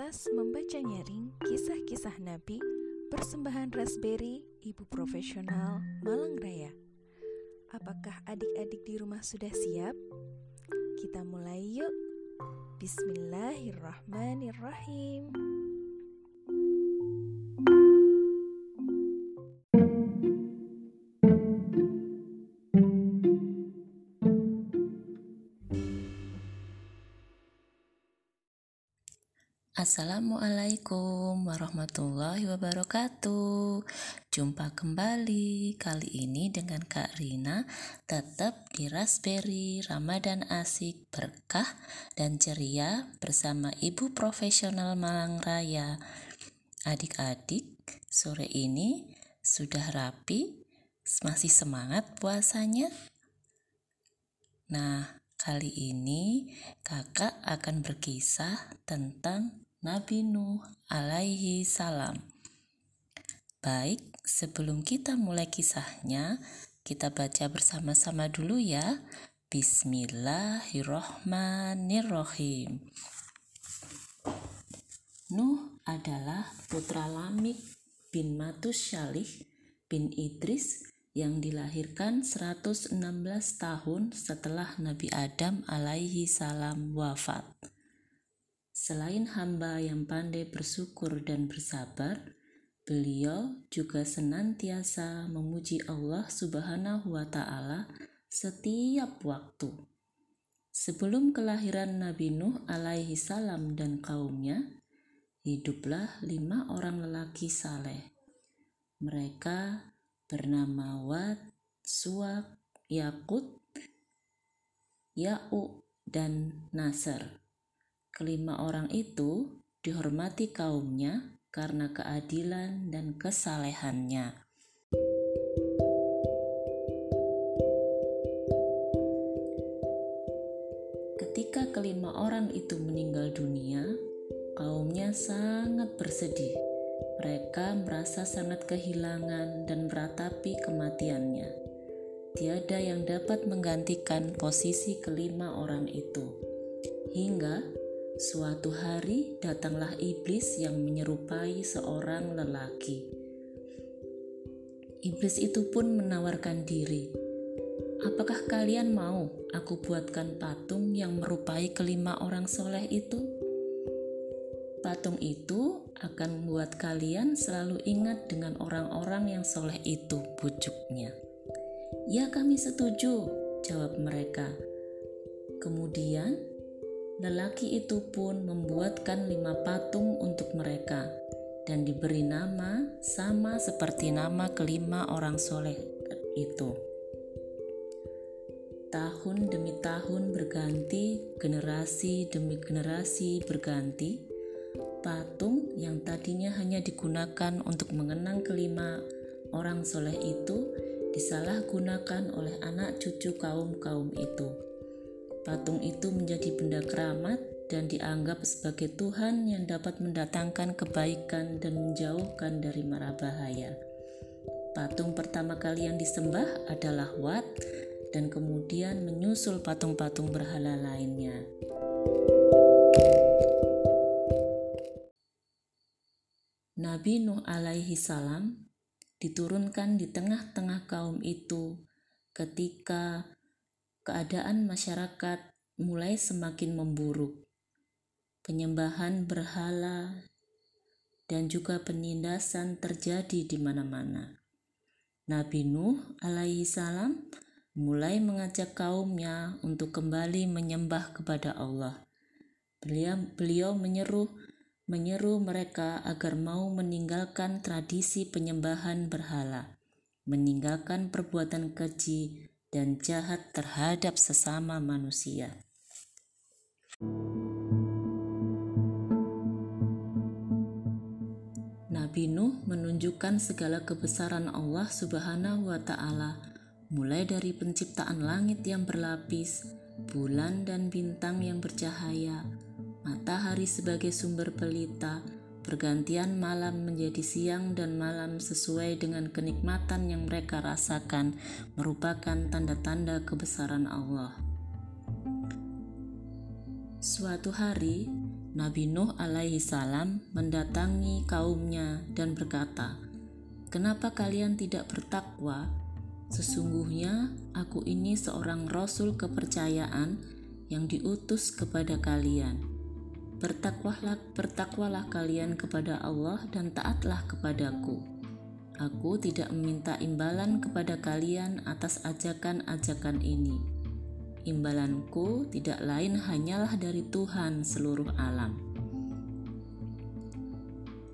Komunitas membaca nyaring kisah-kisah Nabi persembahan Raspberry Ibu Profesional Malang Raya. Apakah adik-adik di rumah sudah siap? Kita mulai yuk. Bismillahirrahmanirrahim. Assalamualaikum warahmatullahi wabarakatuh. Jumpa kembali kali ini dengan Kak Rina. Tetap di Raspberry Ramadan Asik Berkah dan Ceria Bersama Ibu Profesional Malang Raya. Adik-adik sore ini sudah rapi Masih semangat puasanya? Nah Kali ini kakak akan berkisah tentang Nabi Nuh alaihi salam. Baik, sebelum kita mulai kisahnya, kita baca bersama-sama dulu ya. Bismillahirrohmanirrohim. Nuh adalah putra Lamik bin Matus Syalih bin Idris yang dilahirkan 116 tahun setelah Nabi Adam alaihi salam wafat. Selain hamba yang pandai bersyukur dan bersabar, beliau juga senantiasa memuji Allah Subhanahu wa Ta'ala setiap waktu. Sebelum kelahiran Nabi Nuh alaihi salam dan kaumnya, hiduplah lima orang lelaki saleh. Mereka bernama Wat, Suak, Yakut, Ya'u, dan Nasr. Kelima orang itu dihormati kaumnya karena keadilan dan kesalehannya. Ketika kelima orang itu meninggal dunia, kaumnya sangat bersedih. Mereka merasa sangat kehilangan dan meratapi kematiannya. Tiada yang dapat menggantikan posisi kelima orang itu, hingga Suatu hari datanglah iblis yang menyerupai seorang lelaki. Iblis itu pun menawarkan diri. Apakah kalian mau aku buatkan patung yang merupai kelima orang soleh itu? Patung itu akan membuat kalian selalu ingat dengan orang-orang yang soleh itu, bujuknya. Ya kami setuju, jawab mereka. Kemudian lelaki itu pun membuatkan lima patung untuk mereka dan diberi nama sama seperti nama kelima orang soleh itu. Tahun demi tahun berganti, generasi demi generasi berganti, patung yang tadinya hanya digunakan untuk mengenang kelima orang soleh itu disalahgunakan oleh anak cucu kaum-kaum itu Patung itu menjadi benda keramat dan dianggap sebagai Tuhan yang dapat mendatangkan kebaikan dan menjauhkan dari mara bahaya. Patung pertama kali yang disembah adalah Wat dan kemudian menyusul patung-patung berhala lainnya. Nabi Nuh alaihi salam diturunkan di tengah-tengah kaum itu ketika keadaan masyarakat mulai semakin memburuk. Penyembahan berhala dan juga penindasan terjadi di mana-mana. Nabi Nuh alaihi salam mulai mengajak kaumnya untuk kembali menyembah kepada Allah. Beliau, beliau menyeru menyeru mereka agar mau meninggalkan tradisi penyembahan berhala, meninggalkan perbuatan keji dan jahat terhadap sesama manusia. Nabi Nuh menunjukkan segala kebesaran Allah Subhanahu wa Ta'ala, mulai dari penciptaan langit yang berlapis, bulan dan bintang yang bercahaya, matahari sebagai sumber pelita, Pergantian malam menjadi siang dan malam sesuai dengan kenikmatan yang mereka rasakan merupakan tanda-tanda kebesaran Allah. Suatu hari, Nabi Nuh alaihi salam mendatangi kaumnya dan berkata, "Kenapa kalian tidak bertakwa? Sesungguhnya aku ini seorang rasul kepercayaan yang diutus kepada kalian. Bertakwalah, bertakwalah kalian kepada Allah dan taatlah kepadaku." Aku tidak meminta imbalan kepada kalian atas ajakan-ajakan ini imbalanku tidak lain hanyalah dari Tuhan seluruh alam.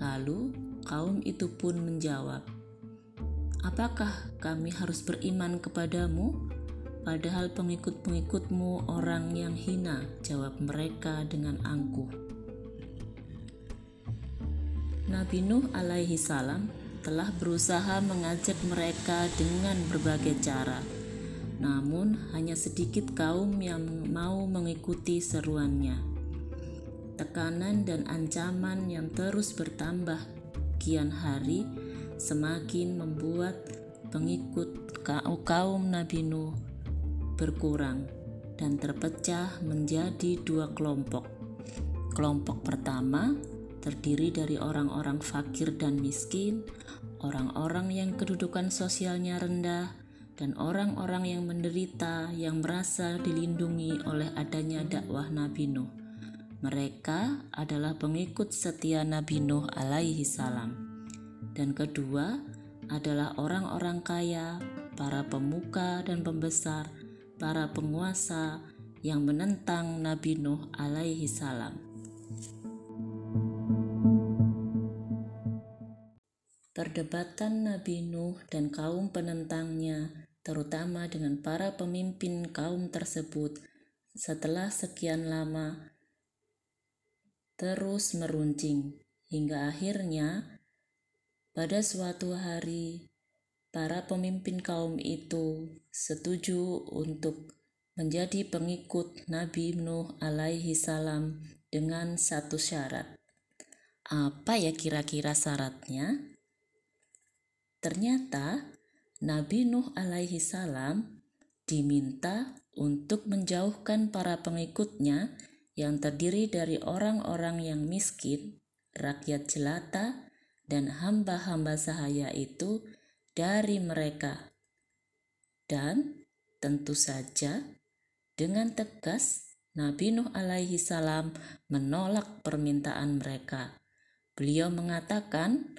Lalu kaum itu pun menjawab, Apakah kami harus beriman kepadamu? Padahal pengikut-pengikutmu orang yang hina, jawab mereka dengan angkuh. Nabi Nuh alaihi salam telah berusaha mengajak mereka dengan berbagai cara namun hanya sedikit kaum yang mau mengikuti seruannya. Tekanan dan ancaman yang terus bertambah kian hari semakin membuat pengikut kaum Nabi Nuh berkurang dan terpecah menjadi dua kelompok. Kelompok pertama terdiri dari orang-orang fakir dan miskin, orang-orang yang kedudukan sosialnya rendah, dan orang-orang yang menderita yang merasa dilindungi oleh adanya dakwah Nabi Nuh. Mereka adalah pengikut setia Nabi Nuh alaihi salam. Dan kedua adalah orang-orang kaya, para pemuka dan pembesar, para penguasa yang menentang Nabi Nuh alaihi salam. Perdebatan Nabi Nuh dan kaum penentangnya terutama dengan para pemimpin kaum tersebut setelah sekian lama terus meruncing hingga akhirnya pada suatu hari para pemimpin kaum itu setuju untuk menjadi pengikut Nabi Nuh alaihi salam dengan satu syarat. Apa ya kira-kira syaratnya? Ternyata Nabi Nuh alaihi salam diminta untuk menjauhkan para pengikutnya yang terdiri dari orang-orang yang miskin, rakyat jelata, dan hamba-hamba sahaya itu dari mereka. Dan tentu saja dengan tegas Nabi Nuh alaihi salam menolak permintaan mereka. Beliau mengatakan,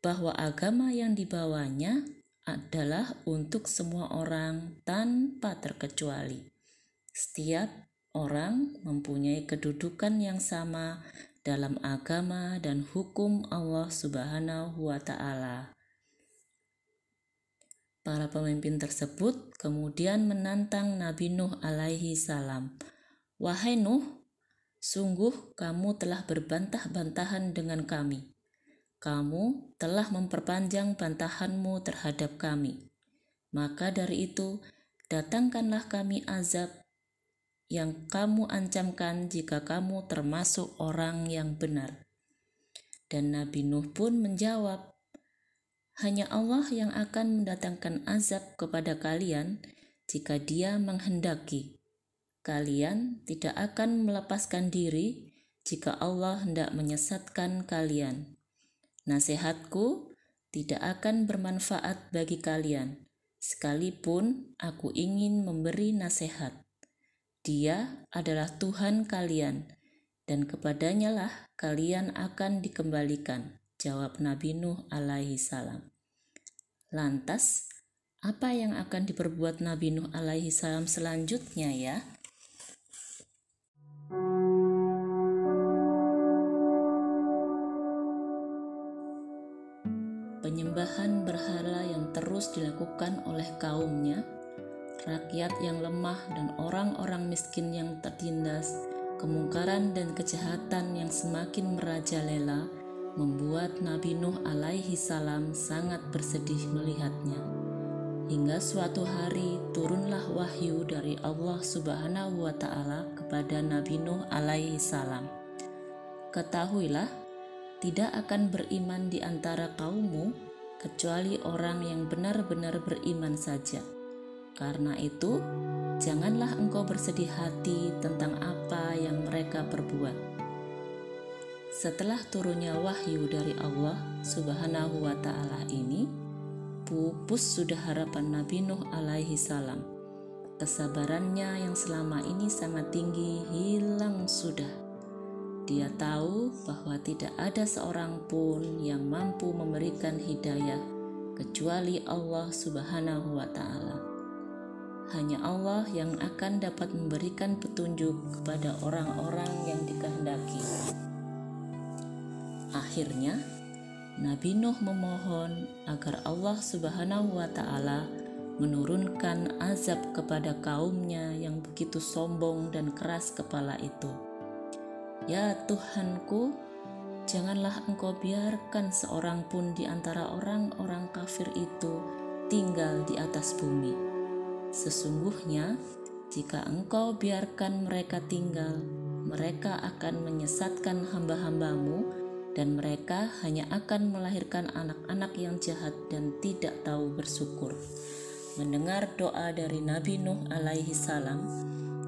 bahwa agama yang dibawanya adalah untuk semua orang tanpa terkecuali. Setiap orang mempunyai kedudukan yang sama dalam agama dan hukum Allah Subhanahu wa Ta'ala. Para pemimpin tersebut kemudian menantang Nabi Nuh alaihi salam. Wahai Nuh, sungguh kamu telah berbantah-bantahan dengan kami kamu telah memperpanjang bantahanmu terhadap kami. Maka dari itu, datangkanlah kami azab yang kamu ancamkan jika kamu termasuk orang yang benar. Dan Nabi Nuh pun menjawab, hanya Allah yang akan mendatangkan azab kepada kalian jika dia menghendaki. Kalian tidak akan melepaskan diri jika Allah hendak menyesatkan kalian. Nasihatku tidak akan bermanfaat bagi kalian, sekalipun aku ingin memberi nasihat. Dia adalah Tuhan kalian, dan kepadanya lah kalian akan dikembalikan, jawab Nabi Nuh alaihi salam. Lantas, apa yang akan diperbuat Nabi Nuh alaihi salam selanjutnya ya? penyembahan berhala yang terus dilakukan oleh kaumnya, rakyat yang lemah dan orang-orang miskin yang tertindas, kemungkaran dan kejahatan yang semakin merajalela, membuat Nabi Nuh alaihi salam sangat bersedih melihatnya. Hingga suatu hari turunlah wahyu dari Allah Subhanahu wa taala kepada Nabi Nuh alaihi salam. Ketahuilah tidak akan beriman di antara kaummu kecuali orang yang benar-benar beriman saja. Karena itu, janganlah engkau bersedih hati tentang apa yang mereka perbuat. Setelah turunnya wahyu dari Allah Subhanahu wa Ta'ala ini, pupus sudah harapan Nabi Nuh alaihi salam. Kesabarannya yang selama ini sangat tinggi hilang sudah dia tahu bahwa tidak ada seorang pun yang mampu memberikan hidayah kecuali Allah Subhanahu wa Ta'ala. Hanya Allah yang akan dapat memberikan petunjuk kepada orang-orang yang dikehendaki. Akhirnya, Nabi Nuh memohon agar Allah Subhanahu wa Ta'ala menurunkan azab kepada kaumnya yang begitu sombong dan keras kepala itu. Ya Tuhanku, janganlah engkau biarkan seorang pun di antara orang-orang kafir itu tinggal di atas bumi. Sesungguhnya, jika engkau biarkan mereka tinggal, mereka akan menyesatkan hamba-hambamu dan mereka hanya akan melahirkan anak-anak yang jahat dan tidak tahu bersyukur. Mendengar doa dari Nabi Nuh alaihi salam,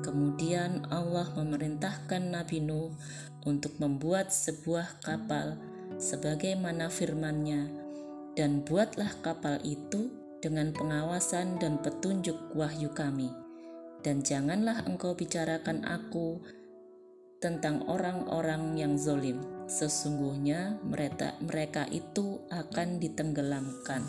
Kemudian Allah memerintahkan Nabi Nuh untuk membuat sebuah kapal sebagaimana firman-Nya dan buatlah kapal itu dengan pengawasan dan petunjuk wahyu kami. Dan janganlah engkau bicarakan aku tentang orang-orang yang zolim. Sesungguhnya mereka, mereka itu akan ditenggelamkan.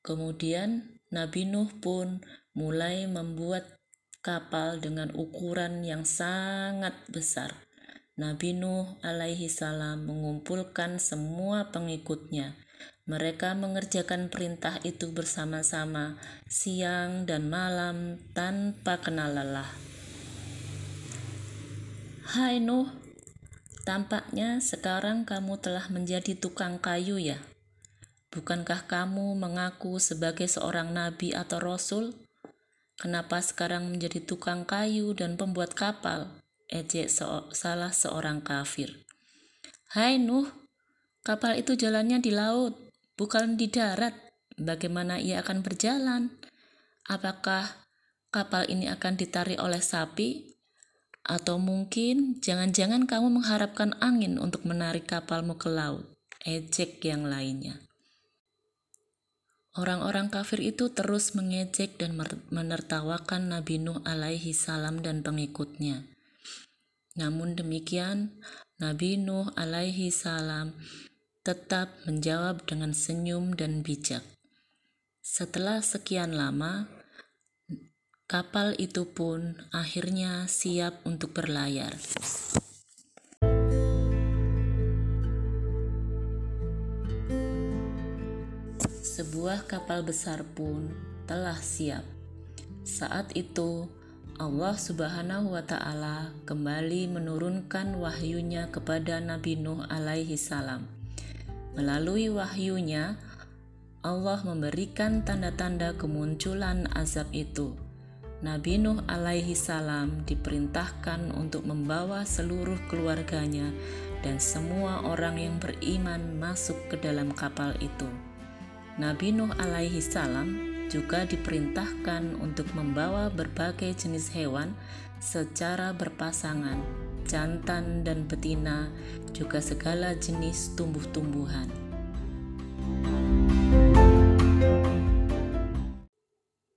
Kemudian Nabi Nuh pun mulai membuat kapal dengan ukuran yang sangat besar. Nabi Nuh alaihi salam mengumpulkan semua pengikutnya. Mereka mengerjakan perintah itu bersama-sama siang dan malam tanpa kenal lelah. Hai Nuh, tampaknya sekarang kamu telah menjadi tukang kayu ya. Bukankah kamu mengaku sebagai seorang nabi atau rasul? Kenapa sekarang menjadi tukang kayu dan pembuat kapal? Ejek so salah seorang kafir. Hai Nuh, kapal itu jalannya di laut, bukan di darat. Bagaimana ia akan berjalan? Apakah kapal ini akan ditarik oleh sapi? Atau mungkin jangan-jangan kamu mengharapkan angin untuk menarik kapalmu ke laut? Ejek yang lainnya. Orang-orang kafir itu terus mengejek dan menertawakan Nabi Nuh alaihi salam dan pengikutnya. Namun demikian, Nabi Nuh alaihi salam tetap menjawab dengan senyum dan bijak. Setelah sekian lama, kapal itu pun akhirnya siap untuk berlayar. sebuah kapal besar pun telah siap. Saat itu, Allah Subhanahu wa Ta'ala kembali menurunkan wahyunya kepada Nabi Nuh alaihi salam. Melalui wahyunya, Allah memberikan tanda-tanda kemunculan azab itu. Nabi Nuh alaihi salam diperintahkan untuk membawa seluruh keluarganya dan semua orang yang beriman masuk ke dalam kapal itu. Nabi Nuh alaihi salam juga diperintahkan untuk membawa berbagai jenis hewan secara berpasangan, jantan dan betina, juga segala jenis tumbuh-tumbuhan.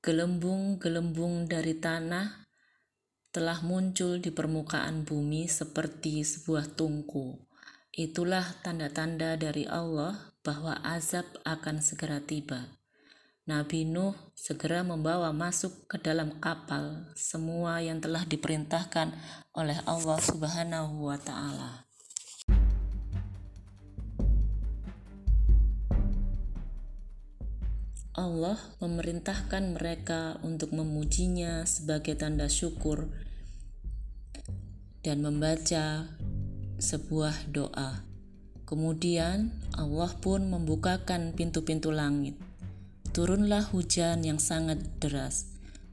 Gelembung-gelembung dari tanah telah muncul di permukaan bumi seperti sebuah tungku. Itulah tanda-tanda dari Allah bahwa azab akan segera tiba. Nabi Nuh segera membawa masuk ke dalam kapal semua yang telah diperintahkan oleh Allah Subhanahu wa taala. Allah memerintahkan mereka untuk memujinya sebagai tanda syukur dan membaca sebuah doa. Kemudian Allah pun membukakan pintu-pintu langit. Turunlah hujan yang sangat deras.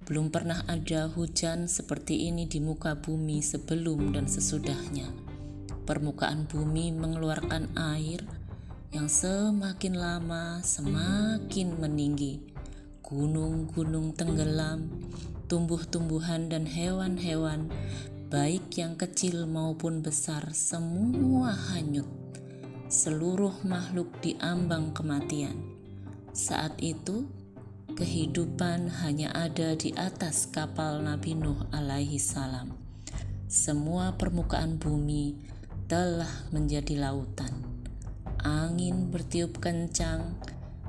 Belum pernah ada hujan seperti ini di muka bumi sebelum dan sesudahnya. Permukaan bumi mengeluarkan air, yang semakin lama semakin meninggi. Gunung-gunung tenggelam, tumbuh-tumbuhan dan hewan-hewan, baik yang kecil maupun besar, semua hanyut. Seluruh makhluk diambang kematian. Saat itu, kehidupan hanya ada di atas kapal Nabi Nuh alaihi salam. Semua permukaan bumi telah menjadi lautan. Angin bertiup kencang,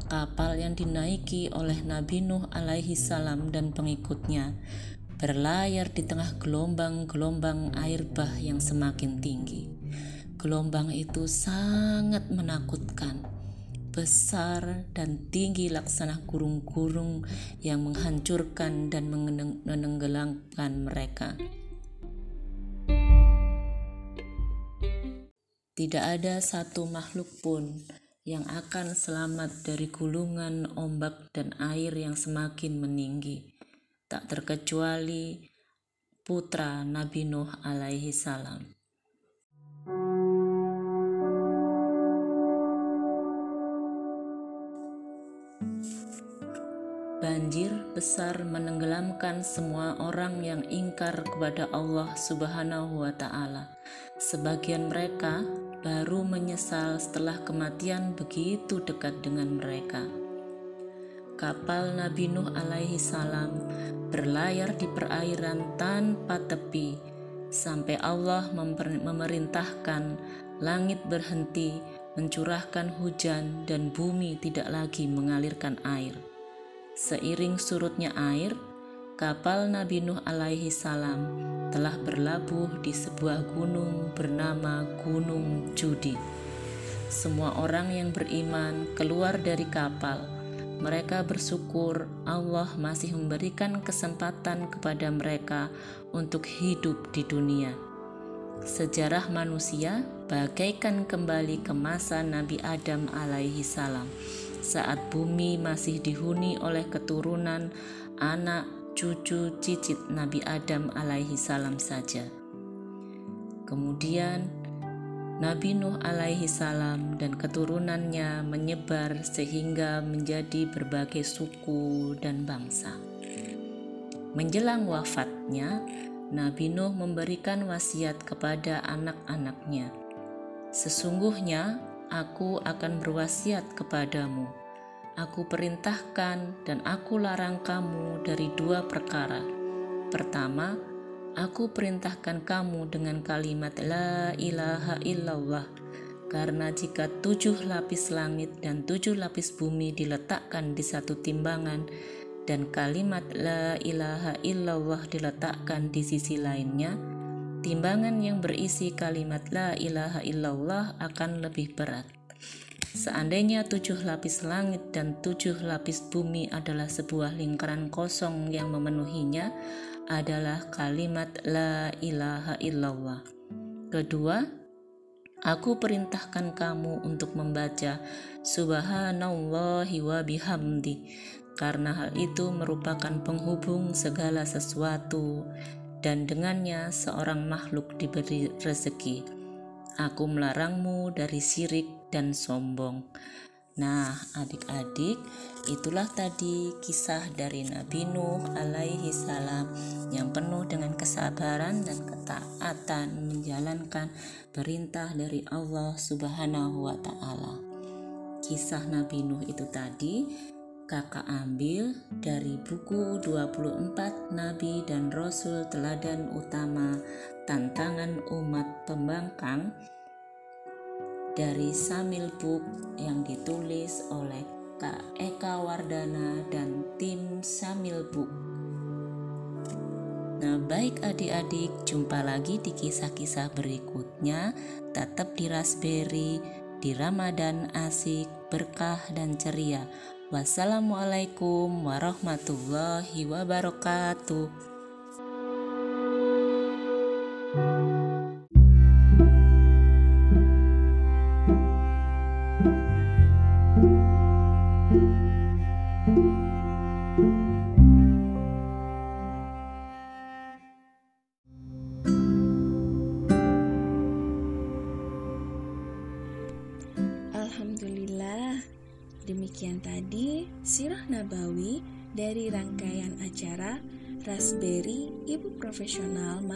kapal yang dinaiki oleh Nabi Nuh alaihi salam dan pengikutnya berlayar di tengah gelombang-gelombang air bah yang semakin tinggi. Gelombang itu sangat menakutkan besar dan tinggi laksana gurung-gurung yang menghancurkan dan menenggelamkan mereka. Tidak ada satu makhluk pun yang akan selamat dari gulungan ombak dan air yang semakin meninggi, tak terkecuali putra Nabi Nuh alaihi salam. Banjir besar menenggelamkan semua orang yang ingkar kepada Allah Subhanahu wa Ta'ala. Sebagian mereka baru menyesal setelah kematian begitu dekat dengan mereka. Kapal Nabi Nuh alaihi salam berlayar di perairan tanpa tepi sampai Allah memerintahkan langit berhenti mencurahkan hujan dan bumi tidak lagi mengalirkan air. Seiring surutnya air, kapal Nabi Nuh alaihi salam telah berlabuh di sebuah gunung bernama Gunung Judi. Semua orang yang beriman keluar dari kapal. Mereka bersyukur Allah masih memberikan kesempatan kepada mereka untuk hidup di dunia. Sejarah manusia bagaikan kembali ke masa Nabi Adam alaihi salam saat bumi masih dihuni oleh keturunan anak cucu cicit Nabi Adam alaihi salam saja. Kemudian Nabi Nuh alaihi salam dan keturunannya menyebar sehingga menjadi berbagai suku dan bangsa. Menjelang wafatnya, Nabi Nuh memberikan wasiat kepada anak-anaknya. Sesungguhnya aku akan berwasiat kepadamu. Aku perintahkan dan aku larang kamu dari dua perkara. Pertama, aku perintahkan kamu dengan kalimat La ilaha illallah, karena jika tujuh lapis langit dan tujuh lapis bumi diletakkan di satu timbangan, dan kalimat La ilaha illallah diletakkan di sisi lainnya, timbangan yang berisi kalimat La ilaha illallah akan lebih berat. Seandainya tujuh lapis langit dan tujuh lapis bumi adalah sebuah lingkaran kosong yang memenuhinya, adalah kalimat La ilaha illallah. Kedua, aku perintahkan kamu untuk membaca Subhanallahi wa bihamdi, karena hal itu merupakan penghubung segala sesuatu dan dengannya seorang makhluk diberi rezeki. Aku melarangmu dari sirik dan sombong. Nah, adik-adik, itulah tadi kisah dari Nabi Nuh alaihi salam yang penuh dengan kesabaran dan ketaatan menjalankan perintah dari Allah Subhanahu wa taala. Kisah Nabi Nuh itu tadi kakak ambil dari buku 24 Nabi dan Rasul Teladan Utama Tantangan Umat Pembangkang dari Samil Book yang ditulis oleh Kak Eka Wardana dan tim Samil Book. Nah, baik adik-adik, jumpa lagi di kisah-kisah berikutnya. Tetap di Raspberry, di Ramadan asik, berkah dan ceria. Wassalamualaikum warahmatullahi wabarakatuh.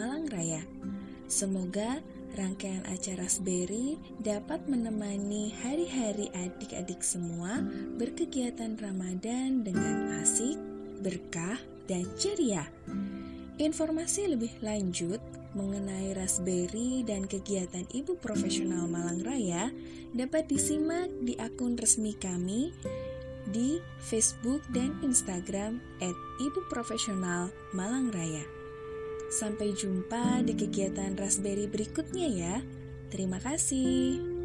Malang Raya. Semoga rangkaian acara Raspberry dapat menemani hari-hari adik-adik semua berkegiatan Ramadan dengan asik, berkah, dan ceria. Informasi lebih lanjut mengenai Raspberry dan kegiatan Ibu Profesional Malang Raya dapat disimak di akun resmi kami di Facebook dan Instagram Ibu Profesional Malang Raya. Sampai jumpa di kegiatan Raspberry berikutnya ya. Terima kasih.